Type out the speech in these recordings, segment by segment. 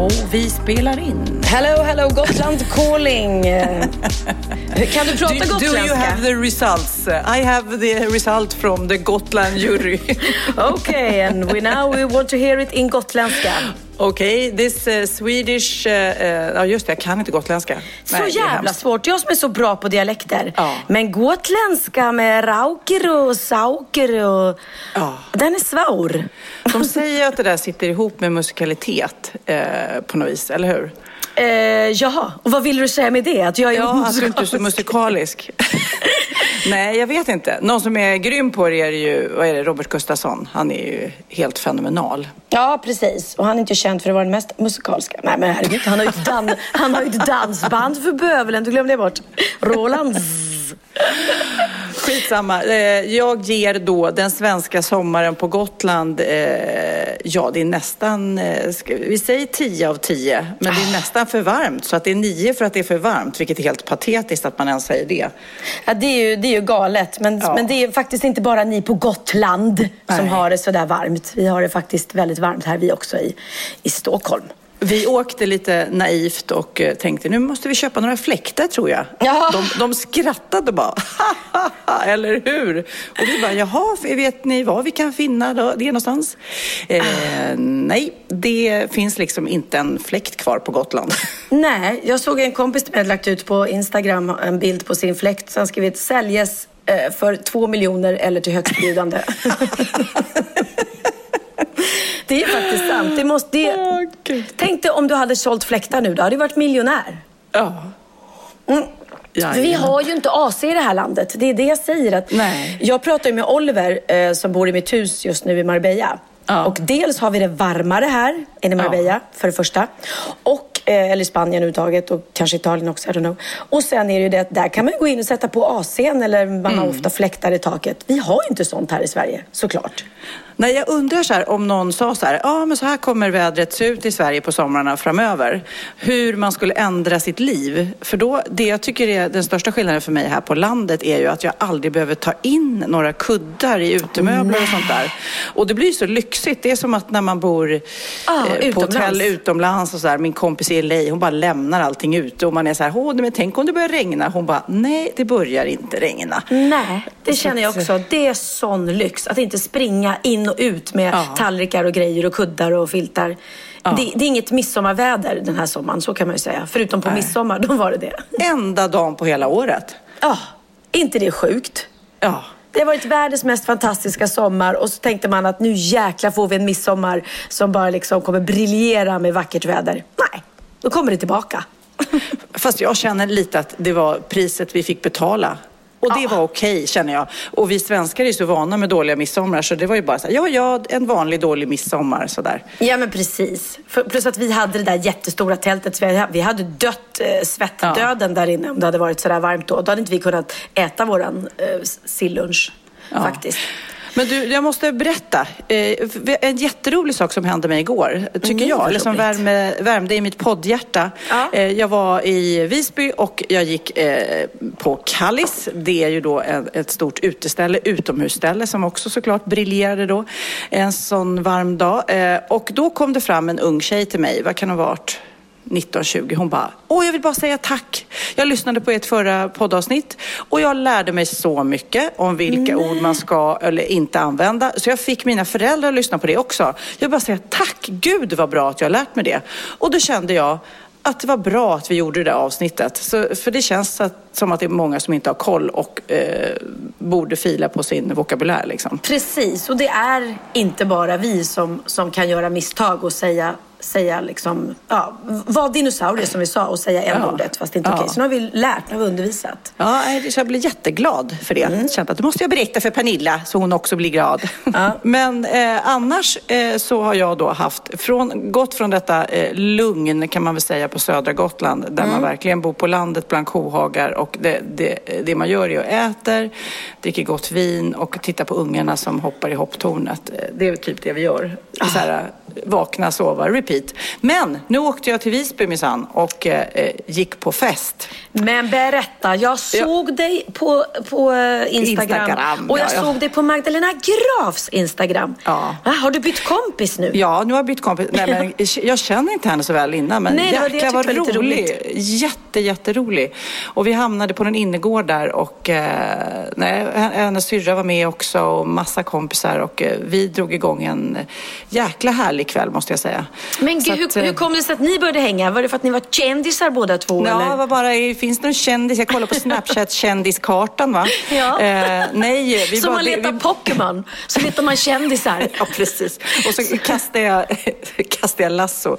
Och vi spelar in. Hello, hello, Gotland calling. kan du prata do, gotländska? Do you have the results? I have the result from the Gotland jury. okay, and we now we want to hear it in gotländska. Okej, okay, this uh, Swedish... uh, Ja, uh, just det, jag kan inte gotländska. Så Nej, jävla svårt. Jag som är så bra på dialekter. Ja. Men gotländska med rauker och sauker och... Ja. Den är svår. De säger att det där sitter ihop med musikalitet eh, på något vis, eller hur? Eh, jaha, och vad vill du säga med det? Att jag är ja, att du inte är så musikalisk. Nej, jag vet inte. Någon som är grym på det är ju, vad är det, Robert Gustafsson. Han är ju helt fenomenal. Ja, precis. Och han är inte känd för att vara den mest musikaliska. Nej, men herregud, han har ju ett, dan han har ett dansband för bövelen. Du glömde det bort. Rolands. Skitsamma. Jag ger då den svenska sommaren på Gotland, ja det är nästan, vi säger 10 av 10, men det är nästan för varmt. Så att det är 9 för att det är för varmt, vilket är helt patetiskt att man ens säger det. Ja, det är ju, det är ju galet. Men, ja. men det är faktiskt inte bara ni på Gotland som Nej. har det sådär varmt. Vi har det faktiskt väldigt varmt här vi också i, i Stockholm. Vi åkte lite naivt och tänkte nu måste vi köpa några fläktar tror jag. Ja. De, de skrattade bara, eller hur? Och vi bara, jaha, vet ni var vi kan finna det någonstans? Eh, nej, det finns liksom inte en fläkt kvar på Gotland. Nej, jag såg en kompis som hade lagt ut på Instagram en bild på sin fläkt. Han skrivit säljes för två miljoner eller till högstbjudande. Det är faktiskt sant. Det måste, det... Oh, Tänk dig om du hade sålt fläktar nu. Då hade du varit miljonär. Ja. Mm. För vi har ju inte AC i det här landet. Det är det jag säger. Att Nej. Jag pratar ju med Oliver eh, som bor i mitt hus just nu i Marbella. Ja. Och dels har vi det varmare här än i Marbella, Ja. för det första. Och, eh, eller Spanien överhuvudtaget och kanske Italien också, I don't know. Och sen är det ju det att där kan man gå in och sätta på AC'n eller man har ofta fläktar i taket. Vi har ju inte sånt här i Sverige, såklart. Nej, jag undrar så här, om någon sa så här, ja men så här kommer vädret se ut i Sverige på somrarna framöver. Hur man skulle ändra sitt liv. För då, det jag tycker är den största skillnaden för mig här på landet är ju att jag aldrig behöver ta in några kuddar i utemöbler och sånt där. Och det blir så lyxigt. Det är som att när man bor Ah, eh, på utomlands. hotell utomlands och så här, min kompis i LA, hon bara lämnar allting ute och man är så här, Åh, men tänk om det börjar regna. Hon bara, nej det börjar inte regna. Nej, det känner jag också. Det är sån lyx. Att inte springa in och ut med Ja. tallrikar och grejer och kuddar och filtar. Ja. Det, det är inget midsommarväder den här sommaren, så kan man ju säga. Förutom på Nej. midsommar, då var det det. Enda dagen på hela året. Ja, inte det sjukt? Ja. Det har varit världens mest fantastiska sommar och så tänkte man att nu jäklar får vi en midsommar som bara liksom kommer briljera med vackert väder. Nej, då kommer det tillbaka. Fast jag känner lite att det var priset vi fick betala. Och det Ja. var okej känner jag. Och vi svenskar är så vana med dåliga midsommar så det var ju bara så här, ja, ja, en vanlig dålig midsommar sådär. Ja men precis. För, plus att vi hade det där jättestora tältet. Så vi, vi hade dött eh, svettdöden där inne om det hade varit sådär varmt då. Då hade inte vi kunnat äta våran eh, sillunch Ja. faktiskt. Men du, jag måste berätta. Eh, en jätterolig sak som hände mig igår, tycker Mm, jag. Eller som värme, värmde i mitt poddhjärta. Ja. Eh, jag var i Visby och jag gick eh, på Kallis. Det är ju då ett stort uteställe, utomhusställe som också såklart briljerade då. En sån varm dag. Och då kom det fram en ung tjej till mig. Vad kan det ha varit? 1920. Hon bara, åh jag vill bara säga tack. Jag lyssnade på ert förra poddavsnitt och jag lärde mig så mycket om vilka ord man ska eller inte använda. Så jag fick mina föräldrar att lyssna på det också. Jag bara säga tack, gud vad bra att jag har lärt mig det. Och då kände jag, att det var bra att vi gjorde det där avsnittet. Så, för det känns att, som att det är många som inte har koll och eh, borde fila på sin vokabulär. Liksom. Precis, och det är inte bara vi som, som kan göra misstag och säga säga liksom, ja, vara dinosaurier som vi sa och säga en Ja. ordet fast det inte är Ja. okej. Så nu har vi lärt, nu har vi undervisat. Ja, jag blir jätteglad för det. Mm. Kände att det måste jag berätta för Pernilla så hon också blir glad. Ja. Men eh, annars eh, så har jag då haft, från, gått från detta eh, lugn kan man väl säga på södra Gotland där Mm. man verkligen bor på landet bland kohagar och det, det, det man gör är att äter, dricker gott vin och tittar på ungarna som hoppar i hopptornet. Eh, Det är typ det vi gör. Ah. Så här, vakna, sova, repeat. Men nu åkte jag till Visby minsann och eh, eh, gick på fest. Men berätta, jag såg dig på, på eh, Instagram, Instagram, och jag ja, ja. såg dig på Magdalena Grafs Instagram. Ja. Va, Har du bytt kompis nu? Ja, nu har jag bytt kompis. Nej, men jag känner inte henne så väl innan, men Nej, jäklar vad rolig. roligt. Jätte, jätterolig. Och vi hamnade på en innergård där och eh, nej, hennes syrra var med också och massa kompisar och eh, vi drog igång en jäkla härlig kväll måste jag säga. Men gud, att, hur, eh, hur kom det sig att ni började hänga? Var det för att ni var kändisar båda två? Ja, eller? bara, finns det någon kändis? Jag kollar på Snapchat kändiskartan va? Ja. Eh, nej, vi Som bara, man letar vi, Pokémon, så letar man kändisar. Ja, precis. Och så kastade jag, kastade jag lasso.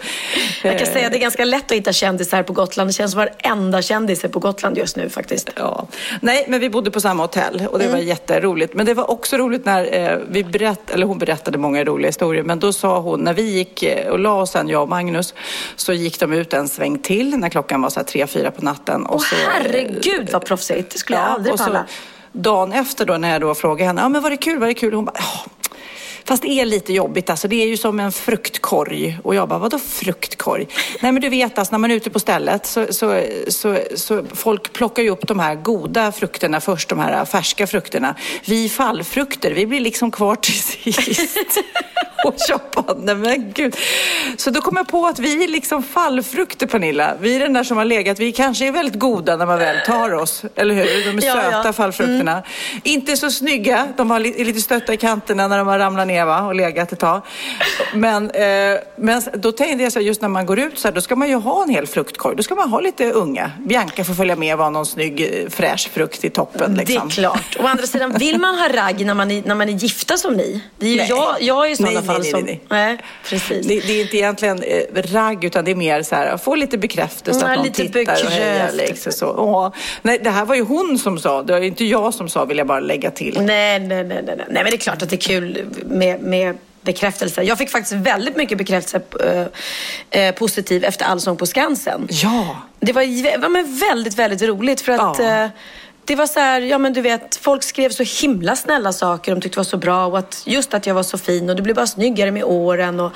Jag kan säga att det är ganska lätt att hitta kändisar på Gotland. Det känns som varenda kändis är på Gotland just nu faktiskt. Ja. Nej, men vi bodde på samma hotell och det var jätteroligt. Men det var också roligt när eh, vi berätt, eller hon berättade många roliga historier. Men då sa hon, när vi gick eh, och la oss sen, jag och Magnus, så gick de ut en sväng till när klockan var så här tre, fyra på natten. Och Åh så, eh, herregud vad proffsigt. Det skulle jag aldrig palla. dagen efter då när jag då frågade henne, ja men var det kul, var det kul? Hon bara, ja. Fast det är lite jobbigt alltså. Det är ju som en fruktkorg. Och jag bara, vadå fruktkorg? Nej men du vet alltså när man är ute på stället så, så, så, så folk plockar ju upp de här goda frukterna först, de här färska frukterna. Vi fallfrukter, vi blir liksom kvar till sist. Och jag bara, nej men gud. Så då kom jag på att vi är liksom fallfrukter Pernilla. Vi är den där som har legat, vi kanske är väldigt goda när man väl tar oss. Eller hur? De är Ja, söta ja. Mm. fallfrukterna. Inte så snygga, de är lite stötta i kanterna när de har ramlat ner va? och legat ett tag. Men, eh, men då tänkte jag så här, just när man går ut så här, då ska man ju ha en hel fruktkorg. Då ska man ha lite unga. Bianca får följa med och vara någon snygg eh, fräsch frukt i toppen. Det Liksom. är klart. Å andra sidan, vill man ha ragg när man är, när man är gifta som ni? Det är ju Nej. jag, jag är i sådana Nej, fall nej, som... nej, nej precis. Det, det är inte egentligen eh, ragg utan det är mer så här, få lite bekräftelse Ja, att någon lite tittar och hejar. Liksom så. Åh. Nej, det här var ju hon som sa, det var ju inte jag som sa vill jag bara lägga till. Nej, nej, nej, nej, nej. Nej, men det är klart att det är kul med, med bekräftelse. Jag fick faktiskt väldigt mycket bekräftelse eh, eh, positiv efter Allsång på Skansen. Ja. Det var, var men väldigt, väldigt roligt för att Ja. eh, det var så här, ja men du vet, folk skrev så himla snälla saker de tyckte var så bra och att just att jag var så fin och du blev bara snyggare med åren och,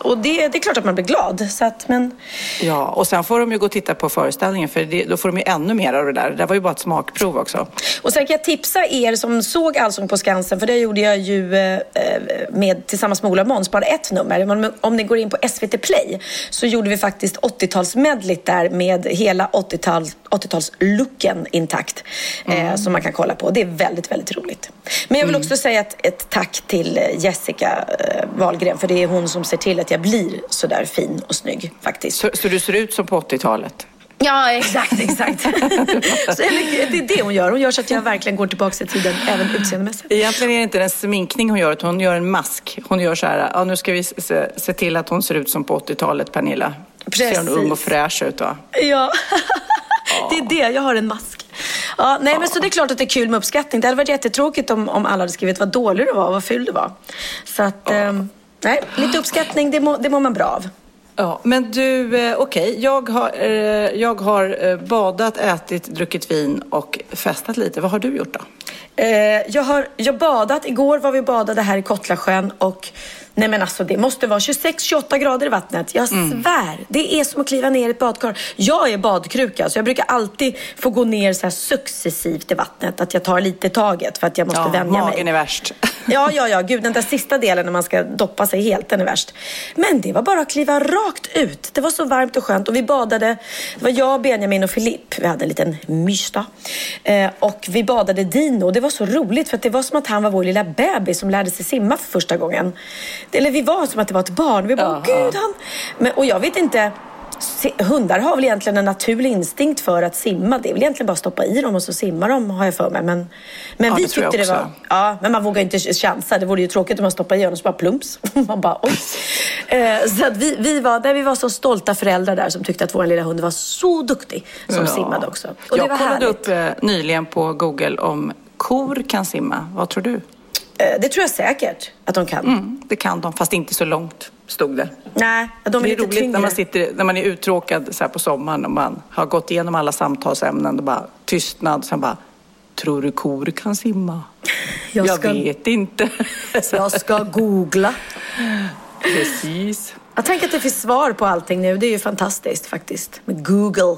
och det, det är klart att man blir glad. Så att, men Ja, och sen får de ju gå och titta på föreställningen för det, då får de ju ännu mer av det där. Det där var ju bara ett smakprov också. Och sen kan jag tipsa er som såg Allsång på Skansen, för det gjorde jag ju eh, med, tillsammans med Ola Måns, bara ett nummer. Om, ni går in på SVT Play så gjorde vi faktiskt 80-talsmedligt där med hela 80-tal, 80-talslooken intakt. Eh, som man kan kolla på. Det är väldigt, väldigt roligt. Men jag vill också säga ett, ett tack till eh, Jessica eh, Wahlgren, för det är hon som ser till att jag blir sådär fin och snygg faktiskt. Så, så du ser ut som på 80-talet? Ja, exakt, exakt. så, det är det hon gör. Hon gör så att jag verkligen går tillbaka i tiden, även utseendemässigt. Egentligen är det inte en sminkning hon gör, utan hon gör en mask. Hon gör så här, ja nu ska vi se, se till att hon ser ut som på 80-talet, Pernilla. Ser hon Precis. ung och fräsch ut va? Ja, det är det. Jag har en mask. Ja, nej, men så det är klart att det är kul med uppskattning. Det hade varit jättetråkigt om, om alla hade skrivit vad dålig du var och vad ful du var. Så att, ehm, nej, lite uppskattning, det mår, mår man bra av. Ja, men du, eh, okej, jag, har, eh, jag har eh, badat, ätit, druckit vin och festat lite. Vad har du gjort då? Eh, jag har jag badat. Igår var vi badade här i Kottlasjön och nej men alltså det måste vara 26-28 grader i vattnet. Jag svär. Det är som att kliva ner i ett badkar. Jag är badkruka så jag brukar alltid få gå ner så här successivt i vattnet. Att jag tar lite i taget för att jag måste Ja, vänja mig. magen är värst. Ja, ja, ja. Gud, den där sista delen när man ska doppa sig helt, den är värst. Men det var bara att kliva rakt ut. Det var så varmt och skönt. Och vi badade, det var jag, Benjamin och Filip. Vi hade en liten mysdag. Eh, och vi badade Dino. Det var så roligt för att det var som att han var vår lilla bebis som lärde sig simma för första gången. Eller vi var som att det var ett barn. Vi bara, Ja, gud, han... Men, och jag vet inte, hundar har väl egentligen en naturlig instinkt för att simma. Det är väl egentligen bara att stoppa i dem och så simmar de har jag för mig. Men, men Ja, vi det tyckte det var... Ja, men man vågar inte chansa. Det vore ju tråkigt om man stoppar i honom och så bara plumps. Man bara oj. Eh, så att vi, vi, var, där vi var så stolta föräldrar där som tyckte att vår lilla hund var så duktig som Ja. simmade också. Och jag kollade härligt. upp eh, nyligen på Google om kor kan simma. Vad tror du? Eh, det tror jag säkert att de kan. Mm, det kan de, fast inte så långt, stod det. Nej, de är det är lite roligt tyngre. när man, sitter, när man är uttråkad så här på sommaren och man har gått igenom alla samtalsämnen och bara tystnad. Sen bara, tror du kor kan simma? Jag Jag, ska- vet inte. Jag ska googla. Precis. Jag tänker att det finns svar på allting nu. Det är ju fantastiskt faktiskt. Med Google.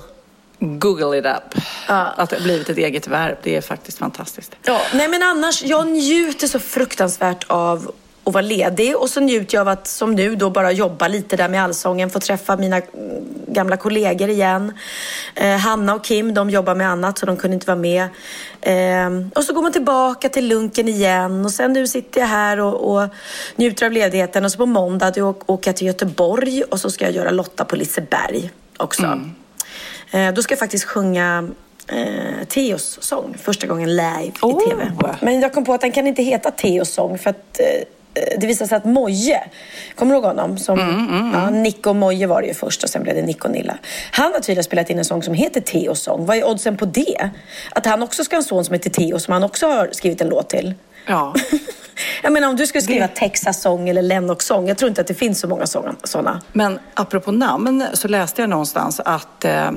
Google it up. Att det har blivit ett eget verb, det är faktiskt fantastiskt. Ja, nej men annars, jag njuter så fruktansvärt av att vara ledig och så njuter jag av att som nu då bara jobba lite där med Allsången, få träffa mina mm, gamla kollegor igen. Eh, Hanna och Kim, de jobbar med annat så de kunde inte vara med. Eh, och så går man tillbaka till lunken igen och sen nu sitter jag här och, och njuter av ledigheten och så på måndag då åker jag till Göteborg och så ska jag göra Lotta på Liseberg också. Eh, då ska jag faktiskt sjunga eh, Teos sång första gången live Oh. i tv. Men jag kom på att den kan inte heta Teos sång för att eh, det visade sig att Moje, kommer du ihåg honom? Som, Ja, Nico och Moje var det ju först och sen blev det Nico och Nilla. Han har tydligen spelat in en sång som heter Teos sång. Vad är oddsen på det? Att han också ska ha en son som heter Teo som han också har skrivit en låt till. Ja. Jag menar om du skulle skriva Texas sång eller Lennox sång. Jag tror inte att det finns så många sådana. Men apropå namn så läste jag någonstans att, eh, eh,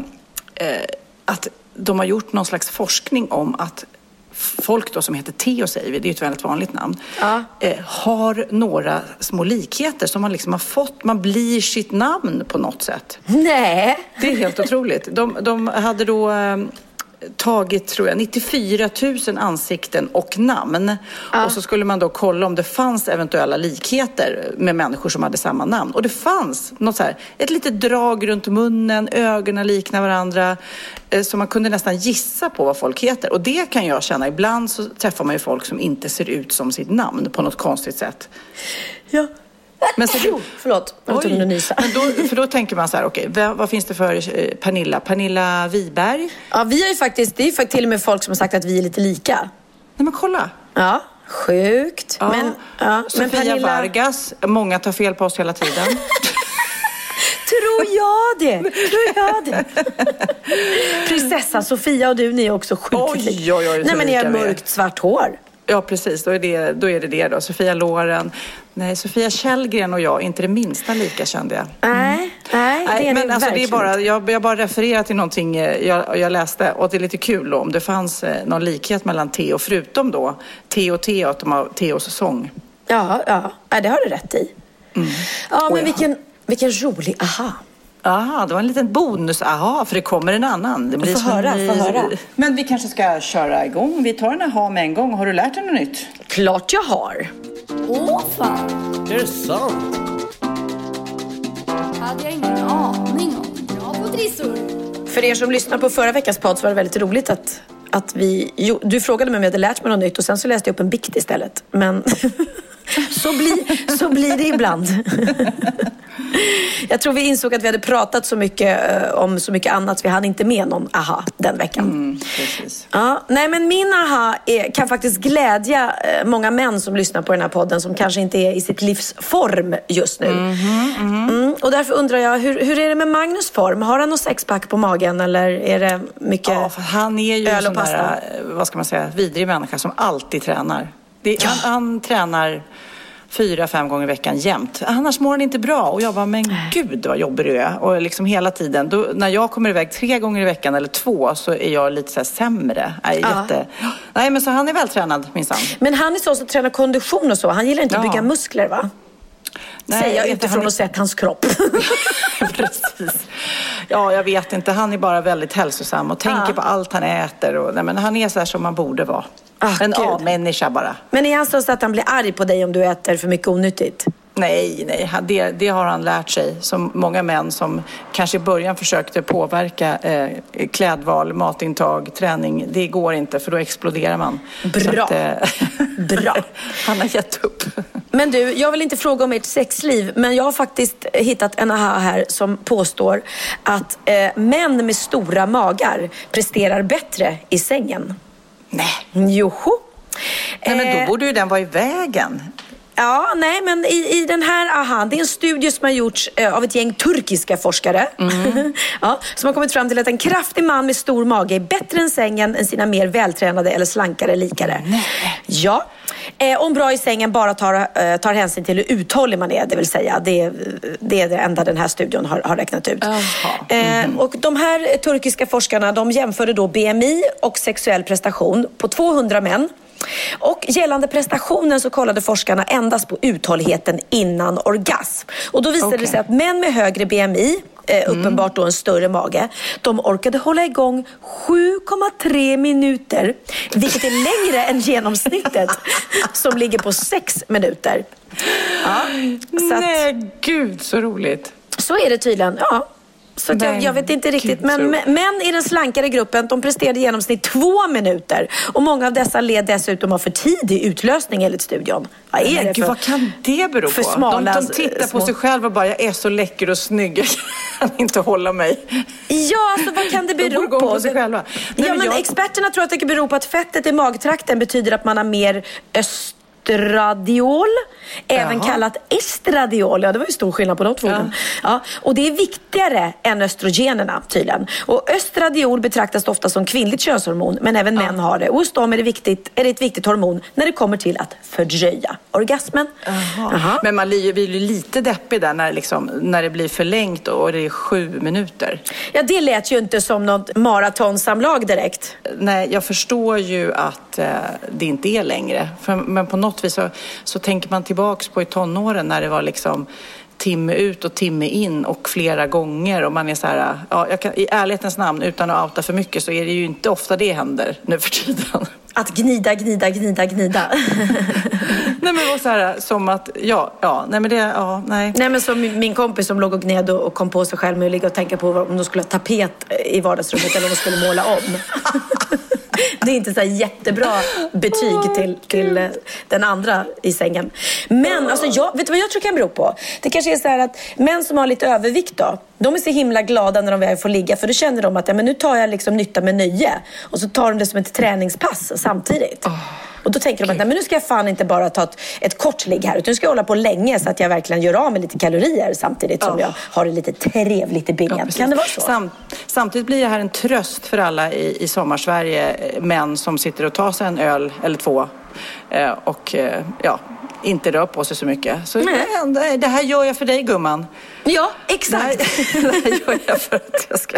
att de har gjort någon slags forskning om att folk då som heter Theo säger vi, det är ju ett väldigt vanligt namn, Ja. eh, har några små likheter som man liksom har fått, man blir sitt namn på något sätt. Nej. Det är helt otroligt. De, de hade då eh, tagit, tror jag, 94 000 ansikten och namn. Och så skulle man då kolla om det fanns eventuella likheter med människor som hade samma namn. Och det fanns något så här, ett litet drag runt munnen, ögonen liknar varandra. Eh, så man kunde nästan gissa på vad folk heter. Och det kan jag känna, ibland så träffar man ju folk som inte ser ut som sitt namn på något konstigt sätt. Ja. Men så- Oh, förlåt, jag var tvungen att nysa. Men då, för då tänker man så här, okej, vad, vad finns det för eh, Pernilla? Pernilla Wiberg? Ja, vi har ju faktiskt, det är ju faktiskt till och med folk som har sagt att vi är lite lika. Nej men kolla. Ja, sjukt. Ja. Men, ja, Sofia men Pernilla, Vargas, många tar fel på oss hela tiden. tror jag det? Tror jag det? Prinsessan Sofia och du, ni är också sjukt Oj, oj, oj, Nej, men ni har mörkt svart hår. Ja precis, då är, det, då är det det då. Sofia Loren. Nej, Sofia Källgren och jag, inte det minsta lika kände jag. Nej, nej, det är Nej, men alltså det är verkligen bara, jag, jag bara refererar till någonting eh, jag, jag läste och det är lite kul då, om det fanns eh, någon likhet mellan Theo, förutom då Theo och Theo, att de har Theos sång. Ja, ja, det har du rätt i. Ja, men Mm. Oj, vilken, vilken rolig aha. Aha, det var en liten bonus. Aha, för det kommer en annan. Det blir Få höra, få höra. Men vi kanske ska köra igång. Vi tar en aha med en gång. Har du lärt dig något nytt? Klart jag har. Åh fan! Är det sant? hade jag ingen aning om. Bra på trissor! För er som lyssnade på förra veckans podd så var det väldigt roligt att, att vi... Jo, du frågade mig om jag hade lärt mig något nytt och sen så läste jag upp en bikt istället. Men så, blir, så blir det ibland. jag tror vi insåg att vi hade pratat så mycket eh, om så mycket annat så vi hann inte med någon aha den veckan. Mm. Ja, nej men min aha är, kan faktiskt glädja eh, många män som lyssnar på den här podden som kanske inte är i sitt livs form just nu. Mm, och därför undrar jag, hur, hur är det med Magnus form? Har han något sexpack på magen eller är det mycket Ja, han är ju en öl sån och pasta? där, eh, vad ska man säga, vidrig människa som alltid tränar. Det, han, han tränar fyra, fem gånger i veckan jämt. Annars mår han inte bra. Och jag bara, men gud vad jobbig du är. Och liksom hela tiden, då, när jag kommer iväg tre gånger i veckan eller två så är jag lite så här sämre. Nej, Ja. jätte... Nej, men så han är vältränad minsann. Men han är så som tränar kondition och så. Han gillar inte att Ja. bygga muskler va? Nej, Säger jag utifrån han att sett hans kropp. Precis. Ja, jag vet inte. Han är bara väldigt hälsosam och tänker Ja. på allt han äter. Och, nej, men han är så här som man borde vara. Ah, en. A-människa bara. Men är han så att han blir arg på dig om du äter för mycket onyttigt? Nej, nej, det, det har han lärt sig. Som många män som kanske i början försökte påverka eh, klädval, matintag, träning. Det går inte för då exploderar man. Bra. Att, eh, Bra. han har gett upp. Men du, jag vill inte fråga om ert sexliv, men jag har faktiskt hittat en aha här som påstår att eh, män med stora magar presterar bättre i sängen. Nej. Joho! Nej, men Eh, då borde ju den vara i vägen. Ja, nej, men i, i den här aha, det är en studie som har gjorts eh, av ett gäng turkiska forskare. ja, som har kommit fram till att en kraftig man med stor mage är bättre än sängen än sina mer vältränade eller slankare likare. Ja. Eh, om bra i sängen bara tar, eh, tar hänsyn till hur uthållig man är, det vill säga. Det, det är det enda den här studien har, har räknat ut. Eh, och de här turkiska forskarna de jämförde då BMI och sexuell prestation på 200 män. Och gällande prestationen så kollade forskarna endast på uthålligheten innan orgasm. Och då visade det sig att män med högre BMI, eh, uppenbart då en större mage, de orkade hålla igång 7,3 minuter, vilket är längre än genomsnittet som ligger på 6 minuter. Ja, så, att, Nej, gud så roligt. så är det tydligen. Ja. Så jag, jag vet inte riktigt. gud, Men män i den slankare gruppen de presterade i genomsnitt två minuter. Och många av dessa led dessutom av för tidig utlösning enligt studion. Vad är Men det gud, för... vad kan det bero för på? smala, de, de tittar små- på sig själva och bara, jag är så läcker och snygg, jag kan inte hålla mig. Ja, alltså vad kan det De bero igång på? på sig själva. Nej, ja, men men jag- experterna tror att det kan bero på att fettet i magtrakten betyder att man har mer östradiol, även Jaha. kallat estradiol. Ja, det var ju stor skillnad på de två orden. Ja, och det är viktigare än östrogenerna tydligen. Och östradiol betraktas ofta som kvinnligt könshormon, men även män har det. Och hos dem är det, viktigt, är det ett viktigt hormon när det kommer till att fördröja orgasmen. Jaha. Men man blir ju lite deppig där när, liksom, när det blir förlängt och det är sju minuter. Ja, det lät ju inte som något maratonsamlag direkt. Nej, jag förstår ju att eh, det inte är längre. För, men på något vis så, så tänker man tillbaks på i tonåren när det var liksom timme ut och timme in och flera gånger och man är så här, ja, kan, i ärlighetens namn utan att outa för mycket så är det ju inte ofta det händer nu för tiden. Att gnida, gnida, gnida, gnida. nej men så här som att, ja, ja, nej men det, ja, nej. Nej men som min kompis som låg och gned och och kom på sig själv med att ligga och tänka på om de skulle ha tapet i vardagsrummet eller om de skulle måla om. Det är inte så jättebra betyg till, till eh, den andra i sängen. Men alltså jag, vet du vad jag tror kan bero på? Det kanske är så här att män som har lite övervikt då, de är så himla glada när de väl får ligga för då känner de att ja, men nu tar jag liksom nytta med nöje. Och så tar de det som ett träningspass samtidigt. Och då tänker de att nej, men nu ska jag fan inte bara ta ett, ett kort ligg här utan nu ska jag hålla på länge så att jag verkligen gör av med lite kalorier samtidigt som jag har det lite trevligt i benen. precis. kan det vara så? Sam, samtidigt blir det här en tröst för alla i, i sommarsverige, eh, män som sitter och tar sig en öl eller två eh, och eh, ja, inte rör på sig så mycket. Så Nej. det här gör jag för dig gumman. Ja, Det här, exakt. det här gör jag för att jag ska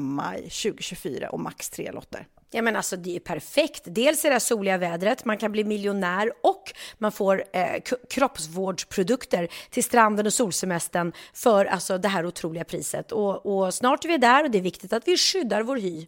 maj 2024 och max tre lotter. Ja men alltså det är perfekt. Dels är det här soliga vädret, man kan bli miljonär och man får eh, kroppsvårdsprodukter till stranden och solsemestern för alltså det här otroliga priset. Och, och snart är vi där och det är viktigt att vi skyddar vår hy.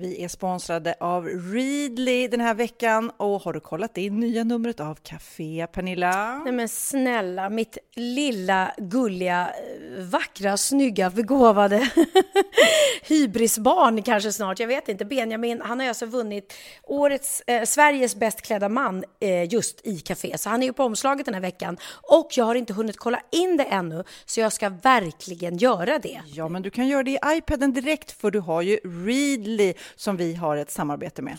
Vi är sponsrade av Readly den här veckan och har du kollat in nya numret av Café Pernilla? Nej men snälla, mitt lilla gulliga, eh, vackra, snygga, begåvade hybrisbarn kanske snart, jag vet inte. Benjamin, han har alltså vunnit årets, eh, Sveriges bäst klädda man eh, just i Café. Så han är ju på omslaget den här veckan och jag har inte hunnit kolla in det ännu så jag ska verkligen göra det. Ja, men du kan göra det i iPaden direkt för du har ju Readly som vi har ett samarbete med.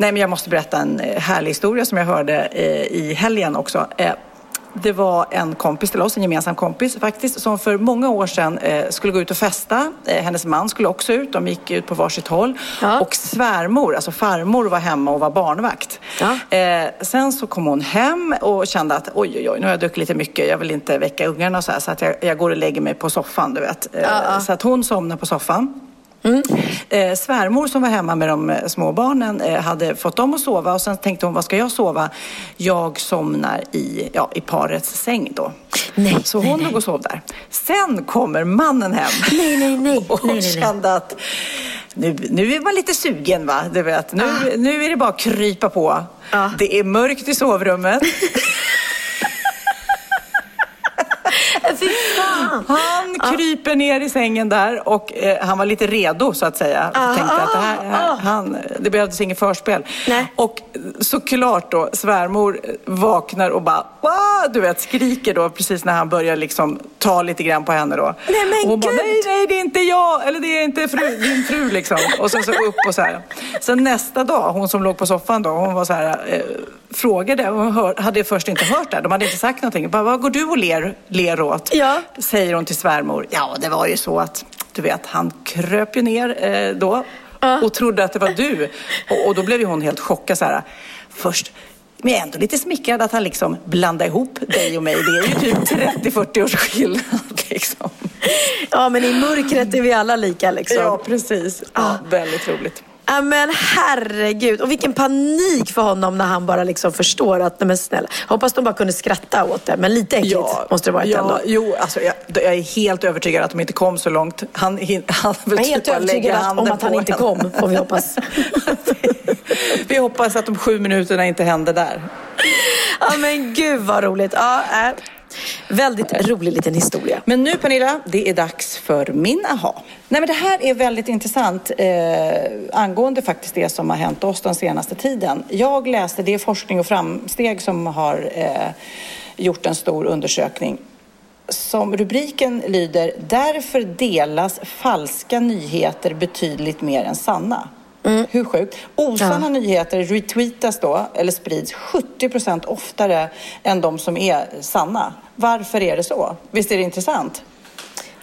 Nej, men jag måste berätta en eh, härlig historia som jag hörde eh, i helgen också. Eh, det var en kompis till oss, en gemensam kompis faktiskt, som för många år sedan skulle gå ut och festa. hennes man skulle också ut, de gick ut på varsitt håll. Ja. Och svärmor, alltså farmor, var hemma och var barnvakt. Ja. sen så kom hon hem och kände att oj, oj, oj, nu har jag druckit lite mycket, jag vill inte väcka ungarna och så här, så att jag, jag går och lägger mig på soffan, du vet. Ja, så att hon somnade på soffan. Mm. Eh, svärmor som var hemma med de eh, små barnen eh, hade fått dem att sova och sen tänkte hon, vad ska jag sova? Jag somnar i, ja, i parets säng då. Nej, så hon nej, låg och sov där. Sen kommer mannen hem nej, nej, nej. och nej, kände att nu, nu är man lite sugen va? Du vet, nu, ah. nu är det bara att krypa på. Ah. Det är mörkt i sovrummet. Han kryper ner i sängen där och eh, han var lite redo så att säga. Ah, tänkte att det, här, ah, han, det behövdes inget förspel. Nej. Och såklart då svärmor vaknar och bara Wah! du vet skriker då precis när han börjar liksom ta lite grann på henne då. Nej men och hon Gud. bara nej nej det är inte jag eller det är inte fru, din fru liksom. Och sen så upp och så här. Sen nästa dag, hon som låg på soffan då, hon var så här eh, frågade, hon hör, hade först inte hört det, de hade inte sagt någonting. Bara, vad går du och ler, ler åt? Ja. Säger hon till svärmor. Ja, det var ju så att, du vet, han kröp ju ner eh, då och trodde att det var du. Och, och då blev ju hon helt chockad så här. Först, men jag är ändå lite smickrad att han liksom blandar ihop dig och mig. Det är ju typ 30-40 års skillnad. Liksom. Ja, men i mörkret är vi alla lika liksom. Ja, precis. Ja, väldigt roligt. Ja men herregud, och vilken panik för honom när han bara liksom förstår att, nej men snälla. Hoppas de bara kunde skratta åt det, men lite äckligt ja, måste det varit ja, ändå. Jo, alltså jag, jag, är helt övertygad att de inte kom så långt. Han, han jag är helt typ övertygad om att han inte kom, får vi hoppas. vi hoppas att de sju minuterna inte hände där. Ja men gud vad roligt. Ja, äh. Väldigt rolig liten historia. Men nu Pernilla, det är dags för min aha. Nej men det här är väldigt intressant eh, angående faktiskt det som har hänt oss den senaste tiden. Jag läste, det är Forskning och framsteg som har eh, gjort en stor undersökning som rubriken lyder Därför delas falska nyheter betydligt mer än sanna. Mm. Hur sjukt? Osanna ja. nyheter retweetas då, eller sprids 70 procent oftare än de som är sanna. Varför är det så? Visst är det intressant?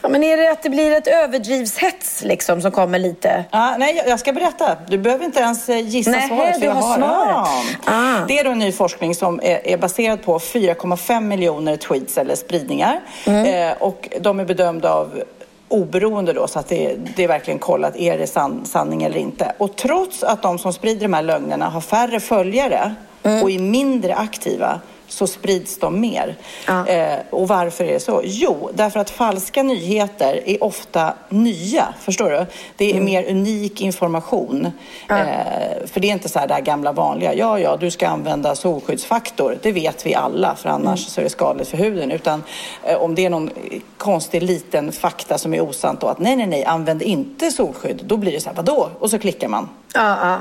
Ja, men är det att det blir ett överdrivshets liksom som kommer lite? Ah, nej, jag ska berätta. Du behöver inte ens eh, gissa nej, svaret. Nej, du har, har svaret. Ah. Det är då en ny forskning som är, är baserad på 4,5 miljoner tweets eller spridningar. Mm. Eh, och de är bedömda av oberoende då, så att det, det är verkligen kollat, är det san, sanning eller inte? Och trots att de som sprider de här lögnerna har färre följare mm. och är mindre aktiva så sprids de mer. Ja. Eh, och varför är det så? Jo, därför att falska nyheter är ofta nya, förstår du? Det är mm. mer unik information. Ja. Eh, för det är inte så här det gamla vanliga, ja, ja, du ska använda solskyddsfaktor. Det vet vi alla, för annars mm. så är det skadligt för huden. Utan eh, om det är någon konstig liten fakta som är osant då, att nej, nej, nej, använd inte solskydd. Då blir det så här, vadå? Och så klickar man. Ja, ja.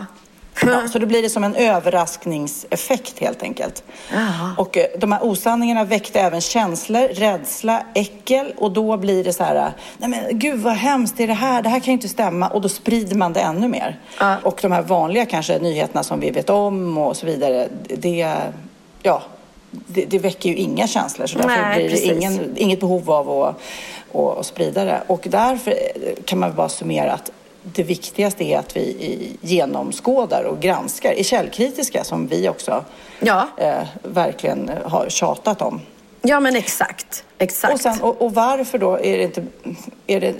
Ja, så då blir det som en överraskningseffekt helt enkelt. Aha. Och eh, de här osanningarna väckte även känslor, rädsla, äckel och då blir det så här, nej men gud vad hemskt är det här, det här kan ju inte stämma och då sprider man det ännu mer. Ja. Och de här vanliga kanske nyheterna som vi vet om och så vidare, det, ja, det, det väcker ju inga känslor så därför nej, blir det ingen, inget behov av att, att, att sprida det. Och därför kan man bara summera att det viktigaste är att vi genomskådar och granskar, är källkritiska som vi också ja. eh, verkligen har tjatat om. Ja men exakt. Exakt. Och, sen, och, och, varför då är det inte, är det,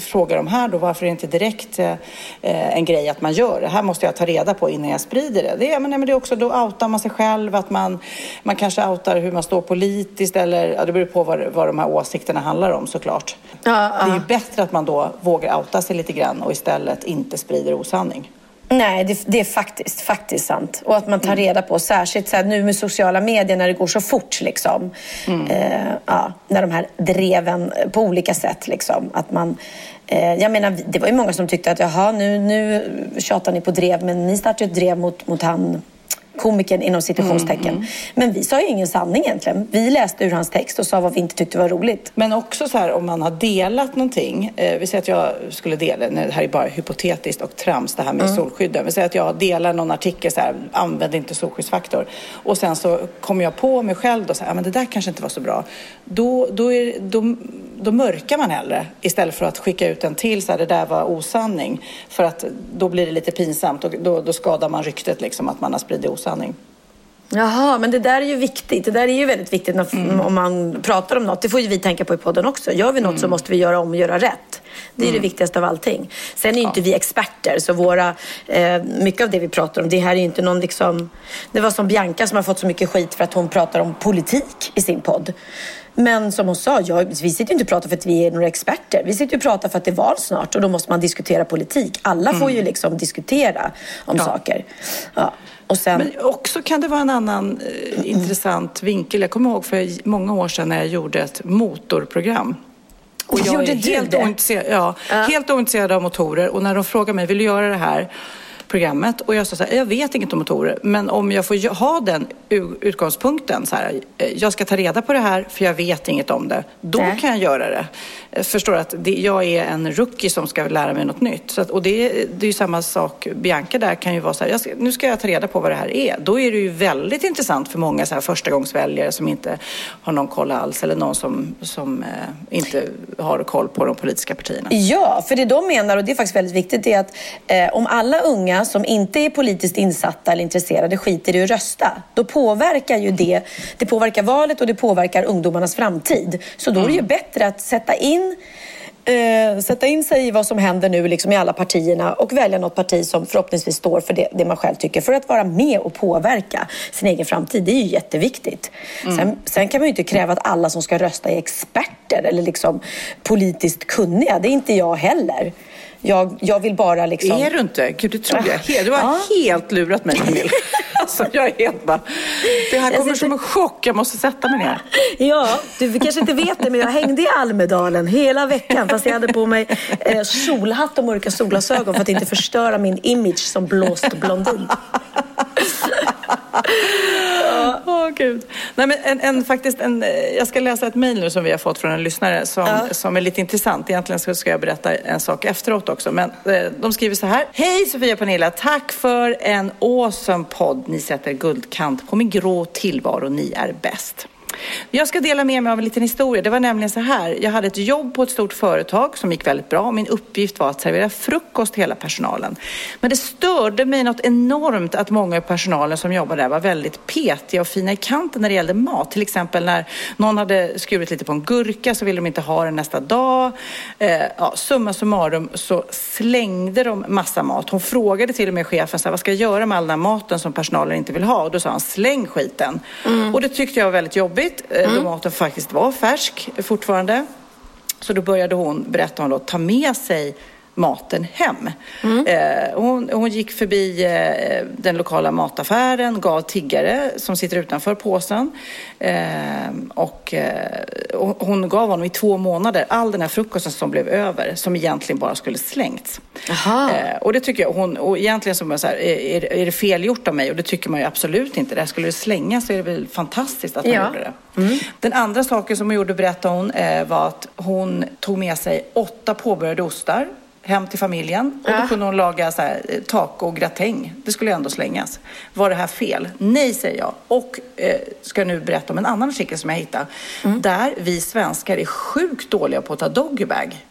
frågar de här då, varför är det inte direkt eh, en grej att man gör det? här måste jag ta reda på innan jag sprider det. Det är, men, men det är också, då outar man sig själv, att man, man kanske outar hur man står politiskt eller, ja, det beror på vad, vad de här åsikterna handlar om såklart. Ja, ja. Det är ju bättre att man då vågar outa sig lite grann och istället inte sprider osanning. Nej, det, det, är faktiskt, faktiskt sant. Och att man tar mm. reda på, särskilt så här, nu med sociala medier när det går så fort. Liksom. Mm. Eh, ja, när de här dreven på olika sätt. Liksom, att man, eh, jag menar, det var ju många som tyckte att jaha, nu, nu tjatar ni på drev, men ni startar ju ett drev mot, mot han komikern inom citationstecken. Mm, mm. Men vi sa ju ingen sanning egentligen. Vi läste ur hans text och sa vad vi inte tyckte var roligt. Men också så här om man har delat någonting. Eh, vi säger att jag skulle dela, det här är bara hypotetiskt och trams det här med mm. solskydden. Vi säger att jag delar någon artikel så här, använd inte solskyddsfaktor. Och sen så kommer jag på mig själv då så här, men det där kanske inte var så bra. Då, då, är, då, då mörkar man hellre istället för att skicka ut en till så här, det där var osanning. För att då blir det lite pinsamt och då, då skadar man ryktet liksom att man har spridit osanning sanning. Jaha, men det där är ju viktigt. Det där är ju väldigt viktigt när, mm. om man pratar om något. Det får ju vi tänka på i podden också. Gör vi något mm. så måste vi göra om och göra rätt. Det är mm. det viktigaste av allting. Sen är ju ja. inte vi experter, så våra, eh, mycket av det vi pratar om, det här är ju inte någon liksom... Det var som Bianca som har fått så mycket skit för att hon pratar om politik i sin podd. Men som hon sa, ja, vi sitter inte och pratar för att vi är några experter. Vi sitter och pratar för att det är val snart och då måste man diskutera politik. Alla får mm. ju liksom diskutera om ja. saker. Ja. Och sen... Men också kan det vara en annan eh, intressant vinkel. Jag kommer ihåg för många år sedan när jag gjorde ett motorprogram. Och jag Gjorde är helt ointresserad, ja, ja. helt ointresserad av motorer och när de frågar mig, vill du göra det här? Programmet och jag sa så här, jag vet inget om motorer, men om jag får ha den utgångspunkten, så här, eh, jag ska ta reda på det här för jag vet inget om det, då Nej. kan jag göra det. Jag förstår att det, jag är en rookie som ska lära mig något nytt. Så att, och det, det är ju samma sak, Bianca där kan ju vara så här, ska, nu ska jag ta reda på vad det här är. Då är det ju väldigt intressant för många så här förstagångsväljare som inte har någon koll alls eller någon som, som eh, inte har koll på de politiska partierna. Ja, för det de menar, och det är faktiskt väldigt viktigt, är att eh, om alla unga som inte är politiskt insatta eller intresserade skiter i att rösta, då påverkar ju det, det påverkar valet och det påverkar ungdomarnas framtid. Så då är det ju bättre att sätta in Eh, sätta in sig i vad som händer nu liksom i alla partierna och välja något parti som förhoppningsvis står för det, det man själv tycker för att vara med och påverka sin egen framtid. Det är ju jätteviktigt. Mm. Sen, sen, kan man ju inte kräva att alla som ska rösta är experter eller liksom politiskt kunniga. Det är inte jag heller. Jag, jag vill bara liksom... Är du inte? Gud, det tror jag. Du har ja. helt lurat mig, Camilla. Alltså jag är helt bara... Det här kommer som en chock. Jag måste sätta mig ner. Ja, du kanske inte vet det, men jag hängde i Almedalen hela veckan fast jag hade på mig eh, solhatt och mörka solglasögon för att inte förstöra min image som blåst blondin. Åh, gud. Nej, men en, en, faktiskt en, jag ska läsa ett mejl nu som vi har fått från en lyssnare som, Ja. som är lite intressant. Egentligen så ska jag berätta en sak efteråt också. Men eh, de skriver så här. Hej Sofia och Pernilla, tack för en awesome podd. Ni sätter guldkant på min grå tillvaro. Ni är bäst. Jag ska dela med mig av en liten historia. Det var nämligen så här. Jag hade ett jobb på ett stort företag som gick väldigt bra. Min uppgift var att servera frukost till hela personalen. Men det störde mig något enormt att många i personalen som jobbade där var väldigt petiga och fina i kanten när det gällde mat. Till exempel när någon hade skurit lite på en gurka så ville de inte ha den nästa dag. Eh, ja, summa summarum så slängde de massa mat. Hon frågade till och med chefen så här, vad ska jag göra med all den här maten som personalen inte vill ha? Och då sa han släng skiten. Och det tyckte jag var väldigt jobbigt eh, då maten faktiskt var färsk fortfarande. Så då började hon, berätta hon då, ta med sig maten hem. Eh, hon, hon gick förbi eh, den lokala mataffären, gav tiggare som sitter utanför påsen. Eh, och eh, och hon gav honom i två månader all den här frukosten som blev över, som egentligen bara skulle slängts. Eh, och det tycker jag, hon, och egentligen så så här, är, är det fel gjort av mig? Och det tycker man ju absolut inte. Det här skulle det slängas så är det väl fantastiskt att hon Ja. gjorde det. Den andra saken som hon gjorde, berättade hon, eh, var att hon tog med sig åtta påbörjade ostar hem till familjen. Och då kunde hon laga så här, eh, taco och gratäng. Det skulle ändå slängas. Var det här fel? Nej, säger jag. Och eh, ska nu berätta om en annan artikel som jag hittade. Där vi svenskar är sjukt dåliga på att ta doggybag.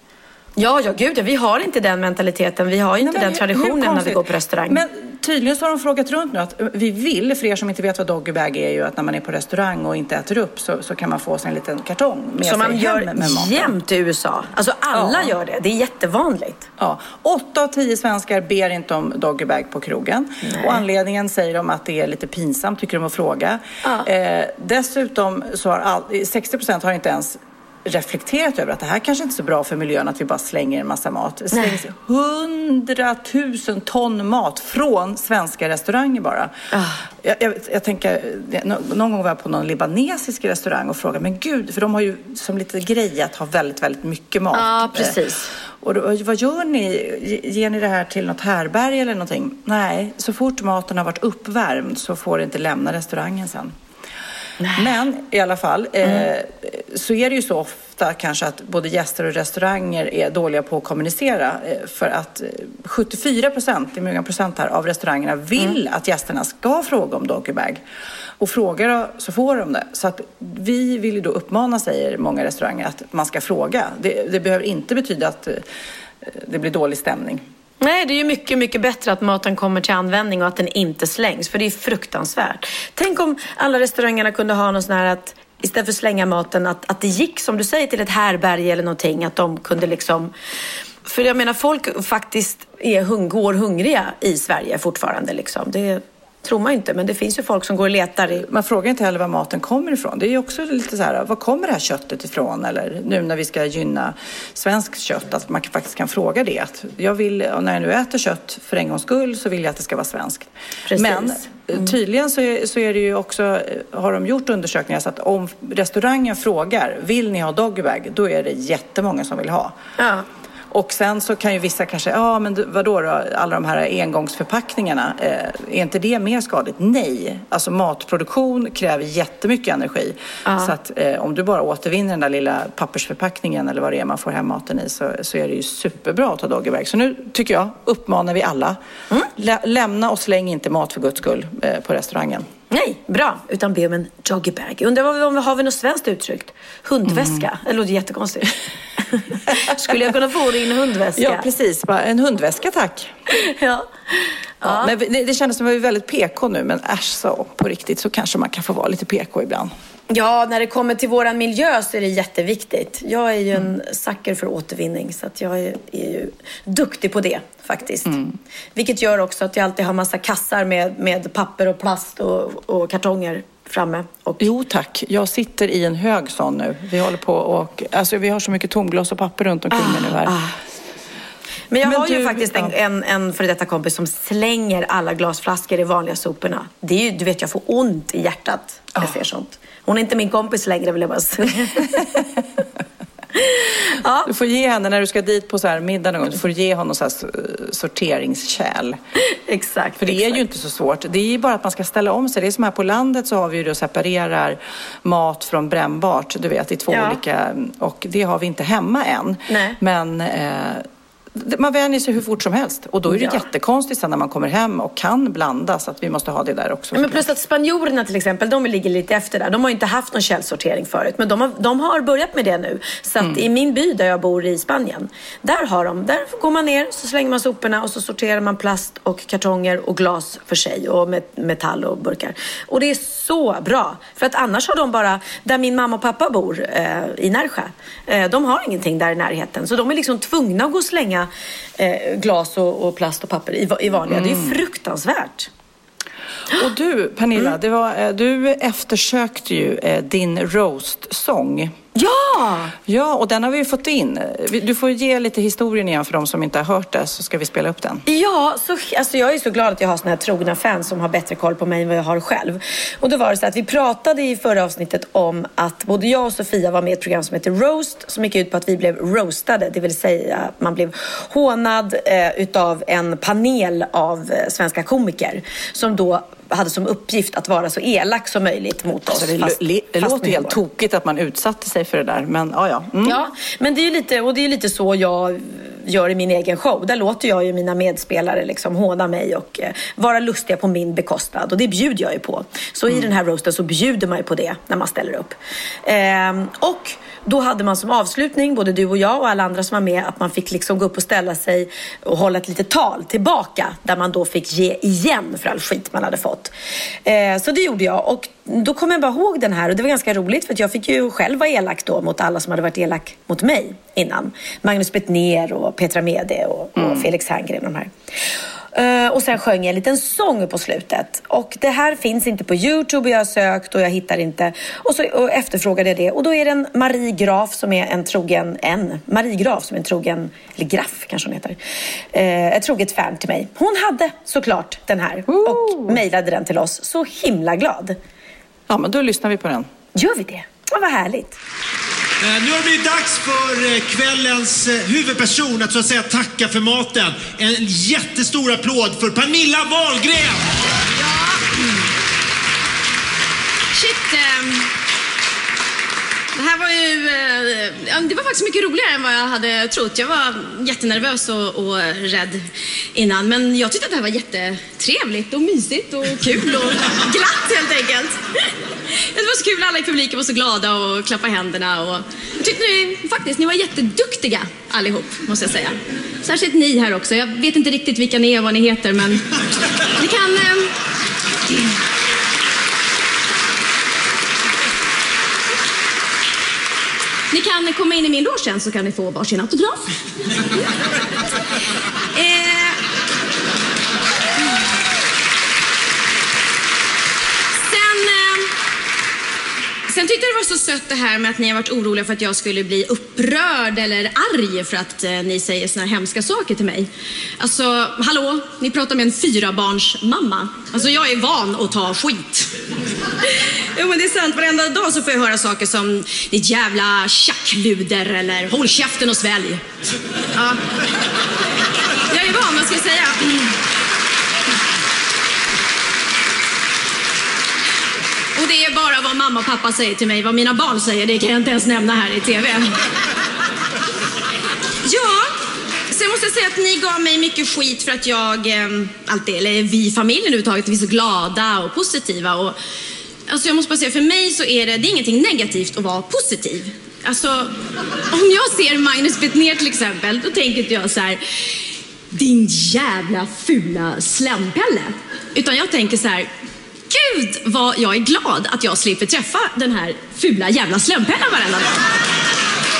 Ja, ja, gud, ja, vi har inte den mentaliteten. Vi har ju inte Nej, men den traditionen när vi går på restaurang. Men tydligen så har de frågat runt nu att vi vill, för er som inte vet vad doggybag är, ju att när man är på restaurang och inte äter upp så, så kan man få sig en liten kartong med Som man gör med maten. jämt i USA. Alltså alla Ja. gör det. Det är jättevanligt. Ja, åtta av tio svenskar ber inte om doggybag på krogen. Och anledningen säger de att det är lite pinsamt, tycker de att fråga. Eh, dessutom så har all, 60 procent har inte ens reflekterat över att det här kanske inte är så bra för miljön att vi bara slänger en massa mat. Det slängs hundratusen ton mat från svenska restauranger bara. Jag, jag, jag tänker, någon gång var jag på någon libanesisk restaurang och frågade, men gud, för de har ju som lite grej att ha väldigt, väldigt mycket mat. Ja, Eh, precis. och då, vad gör ni? Ge- Ger ni det här till något härberge eller någonting? Nej, så fort maten har varit uppvärmd så får det inte lämna restaurangen sen. Men i alla fall eh, så är det ju så ofta kanske att både gäster och restauranger är dåliga på att kommunicera. Eh, för att eh, 74 procent, det är många procent här, av restaurangerna vill att gästerna ska fråga om doggybag. Och frågar så får de det. Så att vi vill ju då uppmana, säger många restauranger, att man ska fråga. Det, det behöver inte betyda att eh, det blir dålig stämning. Nej, det är ju mycket, mycket bättre att maten kommer till användning och att den inte slängs. För det är fruktansvärt. Tänk om alla restaurangerna kunde ha någon sån här att istället för att slänga maten, att, att det gick som du säger till ett härberge eller någonting. Att de kunde liksom... För jag menar, folk faktiskt är hung, går hungriga i Sverige fortfarande. Liksom. Det tror man inte, men det finns ju folk som går och letar i... Man frågar inte heller var maten kommer ifrån. Det är ju också lite så här, var kommer det här köttet ifrån? Eller nu när vi ska gynna svenskt kött, att man faktiskt kan fråga det. Att jag vill, när jag nu äter kött för en gångs skull så vill jag att det ska vara svenskt. Precis. Men eh, tydligen så är, så är det ju också, eh, har de gjort undersökningar så att om restaurangen frågar, vill ni ha doggybag? Då är det jättemånga som vill ha. Ja. Och sen så kan ju vissa kanske, ja men vadå då, alla de här engångsförpackningarna, eh, är inte det mer skadligt? Nej, alltså matproduktion kräver jättemycket energi. Så att eh, om du bara återvinner den där lilla pappersförpackningen eller vad det är man får hem maten i så, så är det ju superbra att ta doggybag. Så nu tycker jag, uppmanar vi alla, lä- lämna och släng inte mat för guds skull eh, på restaurangen. Nej, bra. Utan be om en doggybag. Undrar om vi har vi något svenskt uttryckt? Hundväska. Det låter jättekonstigt. Skulle jag kunna få din hundväska? Ja, precis. En hundväska tack. ja. Ja. Men det, kändes som att vi är väldigt PK nu, men äsch så på riktigt så kanske man kan få vara lite PK ibland. Ja, när det kommer till våran miljö så är det jätteviktigt. Jag är ju en sucker för återvinning så att jag är, är ju duktig på det faktiskt. Vilket gör också att jag alltid har massa kassar med, med papper och plast och, och kartonger framme. Och, Jo tack, jag sitter i en hög sån nu. Vi håller på och, alltså vi har så mycket tomglas och papper runt omkring mig nu här. Men jag Men har ju du- faktiskt en, en, en före detta kompis som slänger alla glasflaskor i vanliga soporna. Det är ju, du vet, jag får ont i hjärtat när jag ser sånt. Hon är inte min kompis längre vill jag bara säga. ja. Du får ge henne, när du ska dit på så här middag någon gång, du får ge honom så här sorteringskärl. Exakt. För det är exakt. ju inte så svårt. Det är ju bara att man ska ställa om sig. Det är som här på landet så har vi ju då separerar mat från brännbart, du vet, i två Ja. olika... Och det har vi inte hemma än. Nej. Men eh, man vänjer sig hur fort som helst. Och då är det Ja. jättekonstigt sen när man kommer hem och kan blanda så att vi måste ha det där också. Men plus att spanjorerna till exempel, de ligger lite efter där. De har inte haft någon källsortering förut, men de har, de har börjat med det nu. Så att i min by där jag bor i Spanien, där har de, där går man ner, så slänger man soporna och så sorterar man plast och kartonger och glas för sig och metall och burkar. Och det är så bra, för att annars har de bara, där min mamma och pappa bor eh, i Närsjö, eh, de har ingenting där i närheten. Så de är liksom tvungna att gå och slänga eh, glas och, och plast och papper i, i vanliga. Det är fruktansvärt. Och du, Pernilla, Mm. var, eh, du eftersökte ju eh, din roast-sång. Ja! Ja, och den har vi ju fått in. Du får ge lite historien igen för de som inte har hört det, så ska vi spela upp den. Ja, så, alltså jag är så glad att jag har såna här trogna fans som har bättre koll på mig än vad jag har själv. Och då var det så att vi pratade i förra avsnittet om att både jag och Sofia var med i ett program som heter Roast som gick ut på att vi blev roastade, det vill säga att man blev hånad eh, utav en panel av eh, svenska komiker som då hade som uppgift att vara så elak som möjligt mot oss. Alltså, det fast- det fast låter helt tokigt att man utsatte sig för det där, men ja, ja. Mm. Ja, men det är lite, och det är lite så jag gör i min egen show. Där låter jag ju mina medspelare liksom håna mig och eh, vara lustiga på min bekostnad. Och det bjuder jag ju på. Så i den här roasten så bjuder man ju på det när man ställer upp. Ehm, och då hade man som avslutning, både du och jag och alla andra som var med, att man fick liksom gå upp och ställa sig och hålla ett litet tal tillbaka. Där man då fick ge igen för all skit man hade fått. Eh, så det gjorde jag. Och då kommer jag bara ihåg den här och det var ganska roligt för jag fick ju själv vara elak då mot alla som hade varit elak mot mig innan. Magnus Bettner och Petra Mede och, och Felix Herngren och de här. Eh, och sen sjöng jag en liten sång på slutet. Och det här finns inte på Youtube och jag har sökt och jag hittar inte. Och så och efterfrågade jag det. Och då är det en Marie Graf som är en trogen, en Marie Graf som är en trogen, eller Graff kanske hon heter. Eh, ett troget fan till mig. Hon hade såklart den här och mejlade den till oss. Så himla glad. Ja, men då lyssnar vi på den. Gör vi det? Ja, vad härligt. Eh, nu har det blivit dags för eh, kvällens eh, huvudperson att så att säga tacka för maten. En jättestor applåd för Pernilla Wahlgren! Shit. Um det här var ju... eh, det var faktiskt mycket roligare än vad jag hade trott. Jag var jättenervös och, och rädd innan. Men jag tyckte att det här var jättetrevligt och mysigt och kul och glatt helt enkelt. Det var så kul. Alla i publiken var så glada och klappade händerna. Och jag tyckte ni, faktiskt ni var jätteduktiga allihop, måste jag säga. Särskilt ni här också. Jag vet inte riktigt vilka ni är och vad ni heter, men ni kan... ehm, Ni kan komma in i min loge sen så kan ni få varsin autograf. eh, sen, eh, sen tyckte jag det var så sött det här med att ni har varit oroliga för att jag skulle bli upprörd eller arg för att eh, ni säger såna här hemska saker till mig. Alltså, hallå, ni pratar med en fyrabarnsmamma. Alltså jag är van att ta skit. Jo men det är sant, varenda dag så får jag höra saker som ditt jävla tjackluder eller håll käften och svälj. Ja. Jag är van, vad ska jag säga? Mm. Och det är bara vad mamma och pappa säger till mig. Vad mina barn säger, det kan jag inte ens nämna här i TV. Ja, sen måste jag säga att ni gav mig mycket skit för att jag, eh, alltid, eller vi i familjen överhuvudtaget, vi är så glada och positiva. Och, alltså jag måste bara säga, för mig så är det, det är ingenting negativt att vara positiv. Alltså, om jag ser Magnus Bettner till exempel, då tänker inte jag så här, din jävla fula slämpelle. Utan jag tänker så här, gud vad jag är glad att jag slipper träffa den här fula jävla slempennan varenda dag.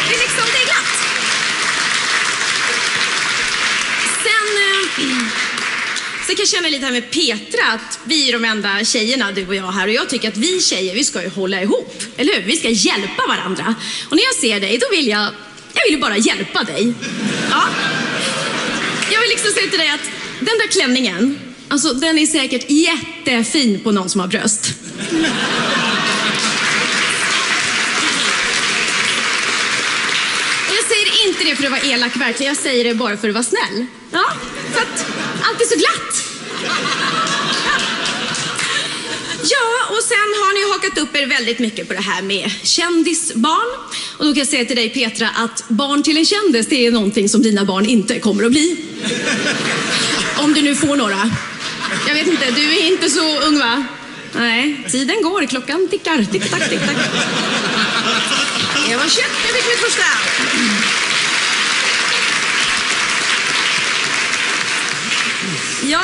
Det är liksom, det är glatt. Sen, eh, sen kan jag känna lite här med Petra, att vi är de enda tjejerna, du och jag här. Och jag tycker att vi tjejer, vi ska ju hålla ihop. Eller hur? Vi ska hjälpa varandra. Och när jag ser dig, då vill jag, jag vill ju bara hjälpa dig. Ja. liksom säga till dig att den där klänningen, alltså den är säkert jättefin på någon som har bröst. Jag säger inte det för att vara elak verkligen, jag säger det bara för att vara snäll. Ja, för att allt är så glatt. Ja, och sen har ni hakat upp er väldigt mycket på det här med kändisbarn. Och då kan jag säga till dig Petra att barn till en kändis, det är någonting som dina barn inte kommer att bli. Om du nu får några. Jag vet inte, du är inte så ung va? Nej, tiden går, klockan tickar. Tick-tack, tick-tack. Jag var 21, jag fick mitt första. Ja,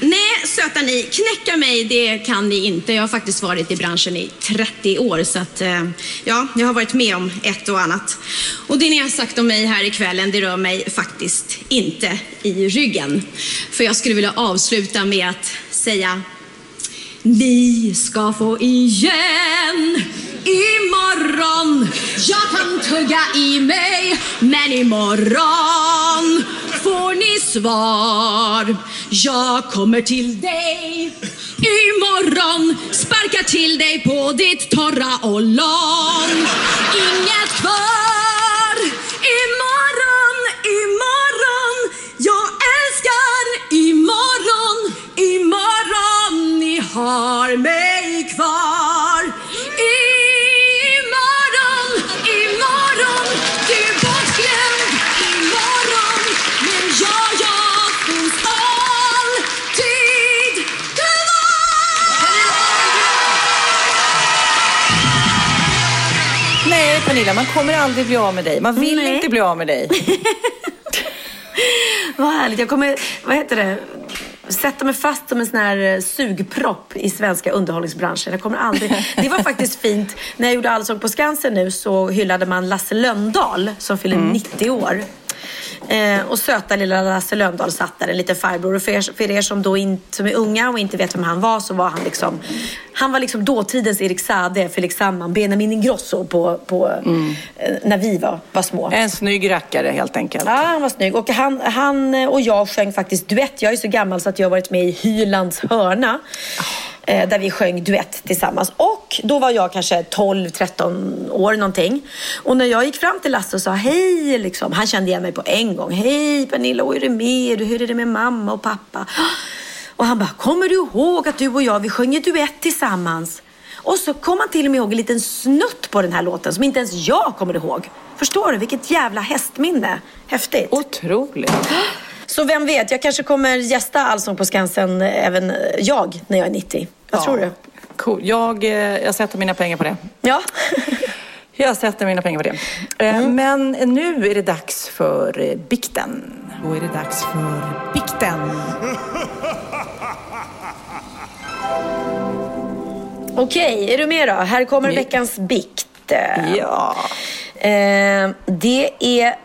nej söta ni, knäcka mig det kan ni inte. Jag har faktiskt varit i branschen i 30 år så att eh, ja, jag har varit med om ett och annat. Och det ni har sagt om mig här ikvällen, det rör mig faktiskt inte i ryggen. För jag skulle vilja avsluta med att säga ni ska få igen imorgon. Jag kan tugga i mig, men imorgon får ni svar. Jag kommer till dig imorgon, sparkar till dig på ditt torra ollon. Inget kvar kommer aldrig bli av med dig. Man vill Nej. inte bli av med dig. Vad härligt. Jag kommer, vad heter det, sätta mig fast som en sån här eh, sugpropp i svenska underhållningsbranschen. Jag kommer aldrig... Det var faktiskt fint. När jag gjorde Allsång på Skansen nu så hyllade man Lasse Lönndahl som fyller 90 år. Eh, och söta lilla Lasse Lönndahl satt där, en liten farbror. Och för er, för er som då in, som är unga och inte vet vem han var så var han liksom Han var liksom dåtidens Erik Saade, Felix Sandman, Benjamin Ingrosso på, på, eh, när vi var, var små. En snygg rackare helt enkelt. Ja, han var snygg. Och han, han och jag sjöng faktiskt duett. Jag är så gammal så att jag har varit med i Hylands hörna. Eh, Eh, där vi sjöng duett tillsammans. Och då var jag kanske 12-13 år någonting. Och när jag gick fram till Lasse och sa hej, liksom, han kände igen mig på en gång. Hej Pernilla, hur är det med dig? Hur är det med mamma och pappa? Och han bara, kommer du ihåg att du och jag, vi sjöng duett tillsammans? Och så kom han till och med ihåg en liten snutt på den här låten som inte ens jag kommer ihåg. Förstår du? Vilket jävla hästminne. Häftigt. Otroligt. Så vem vet, jag kanske kommer gästa Allsång på Skansen även jag när jag är 90. Vad tror du? Cool. Jag, eh, jag sätter mina pengar på det. Ja. Jag sätter mina pengar på det. Eh, Mm. Men nu är det dags för eh, bikten. Då är det dags för bikten. Okej, är du med då? Här kommer veckans bikt. Ja. Eh, det är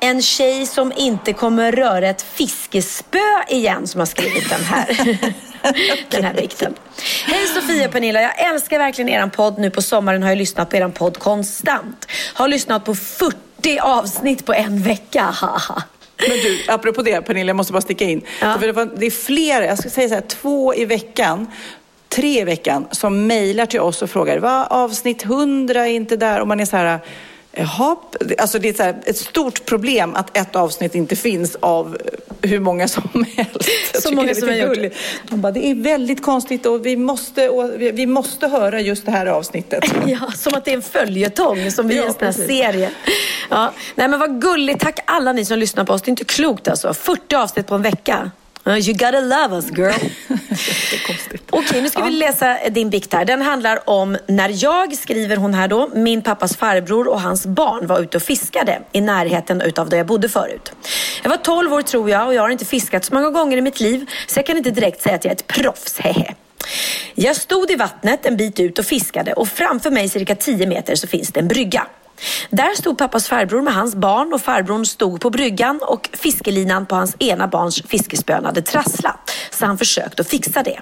en tjej som inte kommer röra ett fiskespö igen som har skrivit den här, den här bikten. Hej Sofia och Pernilla, jag älskar verkligen er podd. Nu på sommaren har jag lyssnat på er podd konstant. Har lyssnat på 40 avsnitt på en vecka. Haha. Men du, apropå det Pernilla, jag måste bara sticka in. Det, var, det är flera, jag ska säga så här, två i veckan, tre i veckan, som mejlar till oss och frågar, vad avsnitt 100 är inte där? Och man är så här, jaha, alltså det är så här, ett stort problem att ett avsnitt inte finns av hur många som helst. Jag Så många det är som har gjort. De bara, det är väldigt konstigt och vi måste, och vi, måste höra just det här avsnittet. Ja, som att det är en följetong, som vi Ja, en sån serie. Ja. Nej men vad gulligt. Tack alla ni som lyssnar på oss. Det är inte klokt alltså. 40 avsnitt på en vecka. You gotta love us girl. Okej, nu ska vi läsa din bikt här. Den handlar om när jag, skriver hon här då, min pappas farbror och hans barn var ute och fiskade i närheten utav där jag bodde förut. Jag var 12 år tror jag och jag har inte fiskat så många gånger i mitt liv så jag kan inte direkt säga att jag är ett proffs, hehe. Jag stod i vattnet en bit ut och fiskade och framför mig cirka 10 meter så finns det en brygga. Där stod pappas farbror med hans barn och farbrorn stod på bryggan och fiskelinan på hans ena barns fiskespön hade trasslat. Så han försökte att fixa det.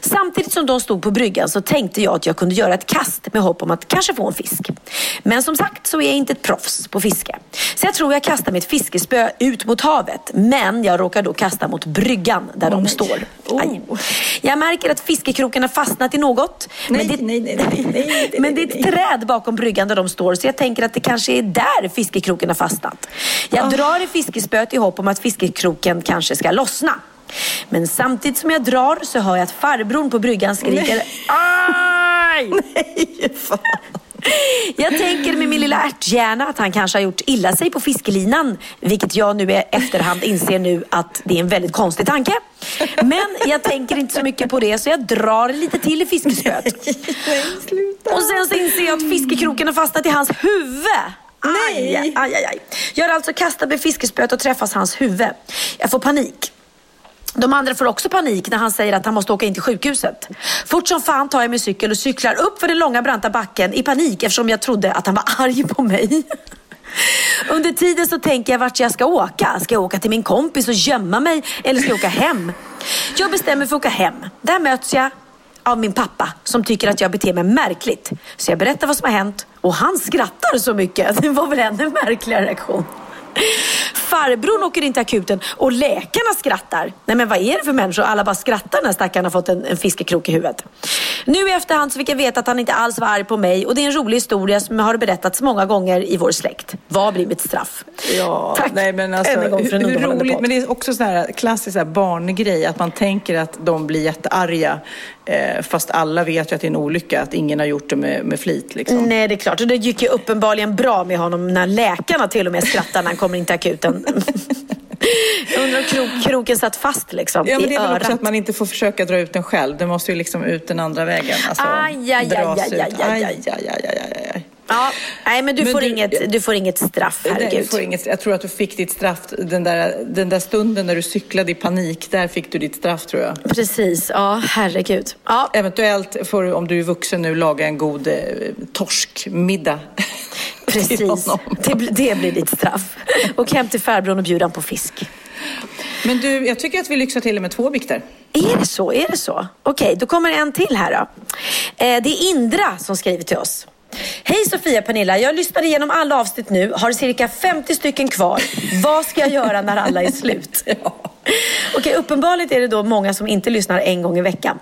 Samtidigt som de stod på bryggan så tänkte jag att jag kunde göra ett kast med hopp om att kanske få en fisk. Men som sagt så är jag inte ett proffs på fiske. Så jag tror jag kastar mitt fiskespö ut mot havet. Men jag råkar då kasta mot bryggan där de står. Aj. Jag märker att fiskekroken har fastnat i något. men, det, nej, nej, nej, nej, men det är ett träd bakom bryggan där de står så jag tänker att det kanske är där fiskekroken har fastnat. Jag drar i fiskespöet i hopp om att fiskekroken kanske ska lossna. Men samtidigt som jag drar så hör jag att farbrorn på bryggan skriker Aj! Nej, fan. Jag tänker med min lilla ärthjärna att han kanske har gjort illa sig på fiskelinan. Vilket jag nu i efterhand inser nu att det är en väldigt konstig tanke. Men jag tänker inte så mycket på det så jag drar lite till i fiskespöet. Och sen så inser jag att fiskekroken har fastnat i hans huvud. Nej. Aj, aj, aj, aj. Jag har alltså kastat med fiskespöet och träffat hans huvud. Jag får panik. De andra får också panik när han säger att han måste åka in till sjukhuset. Fort som fan tar jag min cykel och cyklar upp för den långa branta backen i panik eftersom jag trodde att han var arg på mig. Under tiden så tänker jag vart jag ska åka. Ska jag åka till min kompis och gömma mig eller ska jag åka hem? Jag bestämmer för att åka hem. Där möts jag av min pappa som tycker att jag beter mig märkligt. Så jag berättar vad som har hänt och han skrattar så mycket. Det var väl ännu märkligare reaktion. Farbrorn åker in till akuten och läkarna skrattar. Nej men vad är det för människor? Alla bara skrattar när stackaren har fått en, en fiskekrok i huvudet. Nu i efterhand så fick jag veta att han inte alls var arg på mig och det är en rolig historia som har berättats många gånger i vår släkt. Vad blir mitt straff? Ja, Tack nej, men alltså, än en gång för en hur, hur roligt. Men det är också sån här klassisk så här barngrej att man tänker att de blir jättearga eh, fast alla vet ju att det är en olycka, att ingen har gjort det med, med flit. Liksom. Nej, det är klart. Och det gick ju uppenbarligen bra med honom när läkarna till och med skrattar när han kommer in till akuten. Jag undrar om krok, kroken satt fast liksom Ja, men det är väl också att man inte får försöka dra ut den själv. Det måste ju liksom ut den andra vägen. Alltså, Aj, aj, dras aj, aj, ut. aj, aj. aj, aj, aj, aj, aj. Ja, nej, men du, Men får du- inget, du får inget straff, Nej, herregud. du får inget, jag tror att du fick ditt straff den där, den där stunden när du cyklade i panik. Där fick du ditt straff tror jag. Precis, ja herregud. Ja, Eventuellt får du, om du är vuxen nu, laga en god eh, torskmiddag. precis. Det, blir- det blir ditt straff. Och hem till farbrorn och bjuda på fisk. Men du, jag tycker att vi lyxar till det med två bikter. Är det så? Är det så? Okej, då kommer en till här då. Eh, det är Indra som skriver till oss. Hej Sofia Pernilla, jag lyssnade igenom alla avsnitt nu, har cirka 50 stycken kvar. Vad ska jag göra när alla är slut? Okej, uppenbarligen är det då många som inte lyssnar en gång i veckan.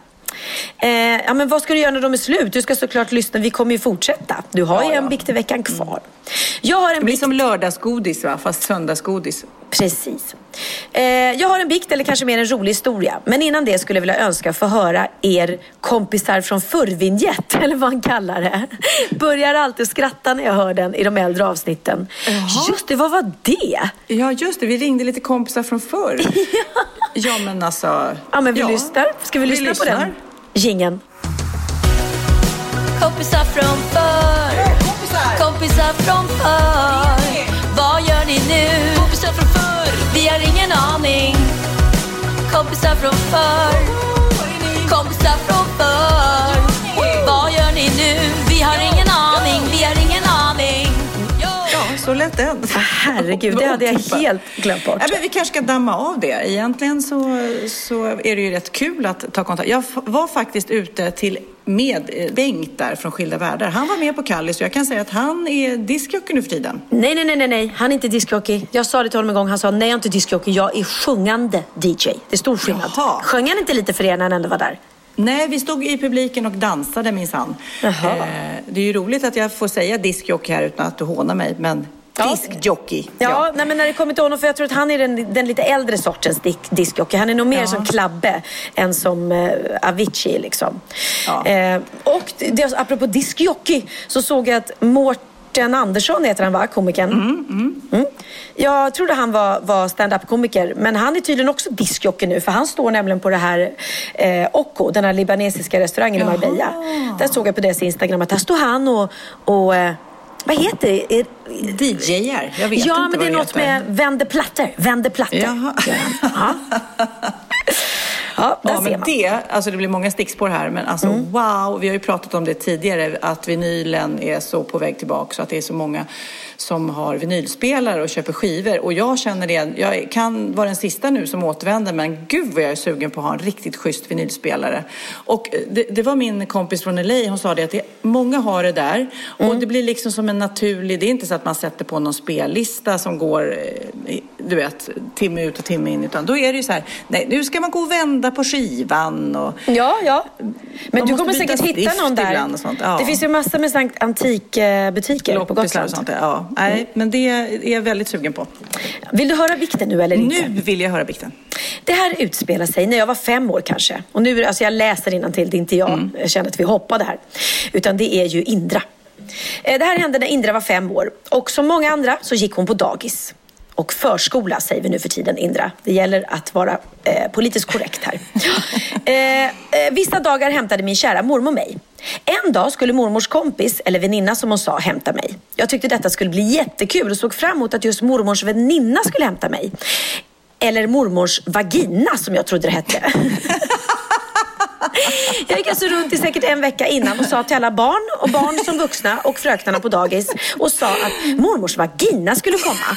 Eh, ja, men vad ska du göra när de är slut? Du ska såklart lyssna, vi kommer ju fortsätta. Du har ju Ja, en ja. bikt i veckan kvar. Jag har en Det blir bikt som lördagsgodis, va? fast söndagsgodis. Precis. Eh, jag har en bikt, eller kanske mer en rolig historia. Men innan det skulle jag vilja önska få höra er kompisar från förrvinjett, eller vad han kallar det. Börjar alltid skratta när jag hör den i de äldre avsnitten. Just det, vad var det? Ja, just det. Vi ringde lite kompisar från förr. ja, men alltså... Ja, men vi lyssnar. Ska vi, Vi lyssna på lyssnar. den? Gingen. Kompisar från förr Kompisar från förr Vad gör ni nu? Kompisar från förr. Så lät den. Herregud, det hade jag helt glömt bort. Ja, men vi kanske ska damma av det. Egentligen så, så är det ju rätt kul att ta kontakt. Jag var faktiskt ute till med eh, Bengt där från Skilda Världar. Han var med på Kallis och jag kan säga att han är diskjockey nu för tiden. Nej, nej, nej, nej. Han är inte discjockey. Jag sa det till honom en gång. Han sa, nej jag är inte discjockey. Jag är sjungande DJ. Det är stor skillnad. Jaha. Sjöng han inte lite för er när han ändå var där? Nej, vi stod i publiken och dansade minsann. Eh, det är ju roligt att jag får säga diskjockey här utan att du hånar mig, men. Diskjockey. Ja, Nej, men när det kommer till honom, för jag tror att han är den, den lite äldre sortens disk, diskjockey. Han är nog mer Ja. som Klabbe än som eh, Avicii liksom. Ja. Eh, och det, apropå diskjockey så såg jag att Mårten Andersson heter han va, komikern? Mm. Jag trodde han var, var stand-up-komiker, men han är tydligen också diskjockey nu, för han står nämligen på det här eh, Occo, den här libanesiska restaurangen i Marbella. Där såg jag på deras Instagram att där står han och, och eh, vad heter det? DJar, jag vet ja, inte men det är något heter. med vänder plattor. Vänder plattor. Jaha. Ja. Ja, Ja, men det, alltså det blir många stickspår här, men alltså Mm. wow, vi har ju pratat om det tidigare, att vinylen är så på väg tillbaka så att det är så många som har vinylspelare och köper skivor. Och jag känner det, jag kan vara den sista nu som återvänder, men gud vad jag är sugen på att ha en riktigt schysst vinylspelare. Och eh, det, det var min kompis från LA, hon sa det att det, många har det där och Mm. det blir liksom som en naturlig, det är inte så att man sätter på någon spellista som går, eh, du vet, timme ut och timme in, utan då är det ju så här, nej nu ska man gå och vända på skivan och Ja, ja. Men du kommer säkert hitta någon där. och sånt, ja. Det finns ju massor med antikbutiker på Gotland. och sånt. Ja, nej, men det är jag väldigt sugen på. Vill du höra vikten nu eller inte? Nu vill jag höra bikten. Det här utspelar sig när jag var fem år kanske. Och nu, alltså jag läser till det är inte jag. Mm. Jag känner att vi hoppade här. Utan det är ju Indra. Eh, Det här hände när Indra var fem år. Och som många andra så gick hon på dagis. Och förskola säger vi nu för tiden, Indra. Det gäller att vara eh, politiskt korrekt här. eh, eh, vissa dagar hämtade min kära mormor mig. En dag skulle mormors kompis, eller väninna som hon sa, hämta mig. Jag tyckte detta skulle bli jättekul och såg fram emot att just mormors väninna skulle hämta mig. Eller mormors vagina som jag trodde det hette. Jag gick alltså runt i säkert en vecka innan och sa till alla barn och barn som vuxna och fröknarna på dagis och sa att mormors vagina skulle komma.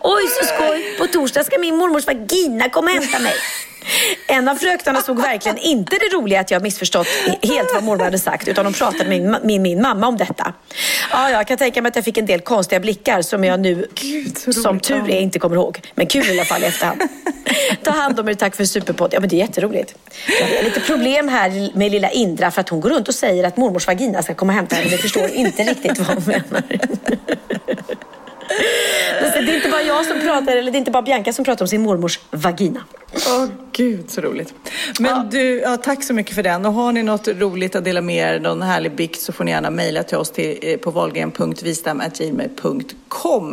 Oj så skoj, på torsdag ska min mormors vagina komma och hämta mig. En av fröknarna såg verkligen inte det roliga att jag missförstått helt vad mormor hade sagt utan de pratade med min, min, min mamma om detta. Ja, jag kan tänka mig att jag fick en del konstiga blickar som jag nu, som tur är, inte kommer ihåg. Men kul i alla fall i efterhand. Ta hand om er, tack för superpodd. Ja, men det är jätteroligt. Ja, det är lite problem här med lilla Indra för att hon går runt och säger att mormors vagina ska komma och hämta henne. Men förstår inte riktigt vad hon menar. Det är inte bara jag som pratar, eller det är inte bara Bianca som pratar om sin mormors vagina. Åh gud så roligt. Men du, ja, tack så mycket för den. Och har ni något roligt att dela med er, någon härlig bikt så får ni gärna mejla till oss till, eh, på valgren.vistam.gmail.com.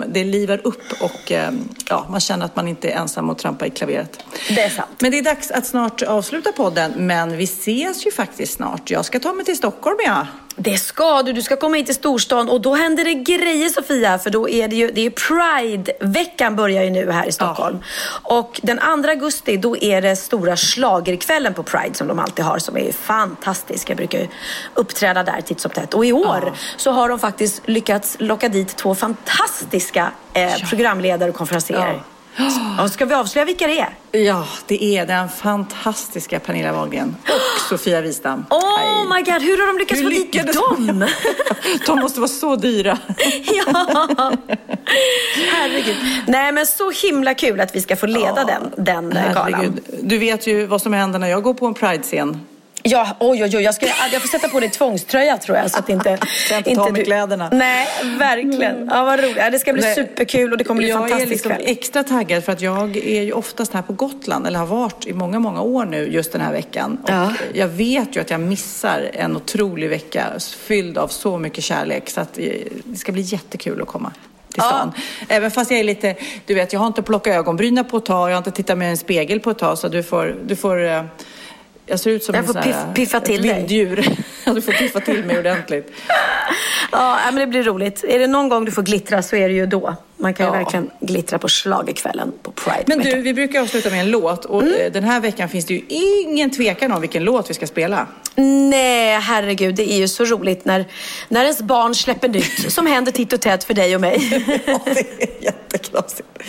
Det livar upp och eh, ja, man känner att man inte är ensam och trampa i klaveret. Det är sant. Men det är dags att snart avsluta podden, men vi ses ju faktiskt snart. Jag ska ta mig till Stockholm, ja. Det ska du. Du ska komma hit till storstan och då händer det grejer Sofia. För då är det ju, det är Pride-veckan börjar ju nu här i Stockholm. Och den 2 augusti då är det stora slagerkvällen på Pride som de alltid har som är fantastisk. Jag brukar ju uppträda där titt som tätt. Och i år så har de faktiskt lyckats locka dit två fantastiska eh, programledare och konferenser. Ja. Ska vi avslöja vilka det är? Ja, det är den fantastiska Pernilla Wahlgren och Sofia Wistam. Oh my god, hur har de lyckats Hur få dit lyckades dem? De måste vara så dyra. ja, herregud. Nej men så himla kul att vi ska få leda den, den eh, galan. Du vet ju vad som händer när jag går på en Pride-scen. Ja, oj, oj, oj. Jag, ska, jag får sätta på dig tvångströja tror jag. Så att inte, Kan inte ta med kläderna. Nej, verkligen. Ja, vad roligt. Ja, det ska bli Nej. superkul och det kommer bli jag är fantastisk liksom kväll. extra taggad för att jag är ju oftast här på Gotland, eller har varit i många, många år nu just den här veckan. Och Ja. jag vet ju att jag missar en otrolig vecka fylld av så mycket kärlek. Så att eh, det ska bli jättekul att komma till stan. Även fast jag är lite, du vet, jag har inte plockat ögonbrynen på ett tag, jag har inte tittat i en spegel på ett tag. Så du får, du får eh, jag ser ut som Jag en får sån här, piff- piffa ett till dig. vilddjur. du får piffa till mig ordentligt. Ja, men det blir roligt. Är det någon gång du får glittra så är det ju då. Man kan ju Ja. verkligen glittra på schlagerkvällen på Pride. Men du, vi brukar avsluta med en låt och Mm. eh, den här veckan finns det ju ingen tvekan om vilken låt vi ska spela. Nej, herregud. Det är ju så roligt när, när ens barn släpper nytt som händer titt och tätt för dig och mig. Ja, det är jätteknasigt.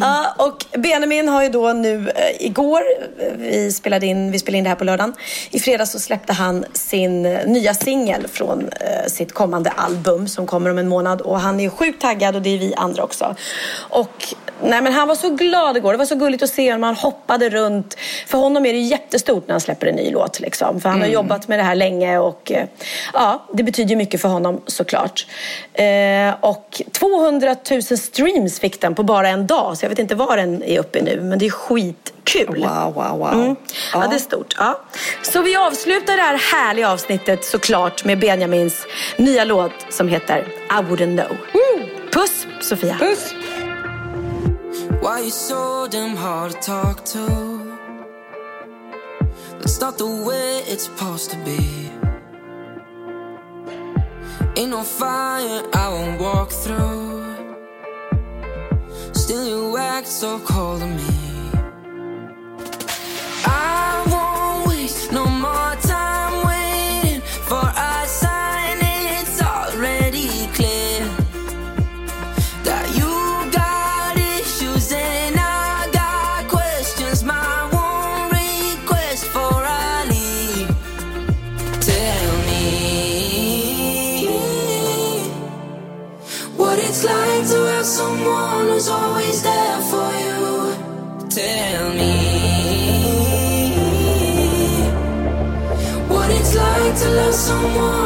Ja, och Benjamin har ju då nu eh, igår, vi spelade, in, vi spelade in det här på lördagen. I fredags så släppte han sin eh, nya singel från eh, sitt kommande album som kommer om en månad. Och han är sjukt taggad och det är vi andra också. Och nej, men han var så glad igår. Det var så gulligt att se honom. Han hoppade runt. För honom är det jättestort när han släpper en ny låt. Liksom. För han har jobbat med det här länge och eh, ja, det betyder mycket för honom såklart. Eh, och 200 000 streams fick den på bara en dag. Så jag vet inte vad den är uppe nu. Men det är skitkul. Wow, wow, wow. Mm. Ja. det är stort. Ja. Så vi avslutar det här härliga avsnittet såklart med Benjamins nya låt som heter I wouldn't know. Puss Sofia. Puss! Why you so damn hard to talk to? That's not the way it's supposed to be. Ain't no fire I won't walk through. Still you act so cold to me. Someone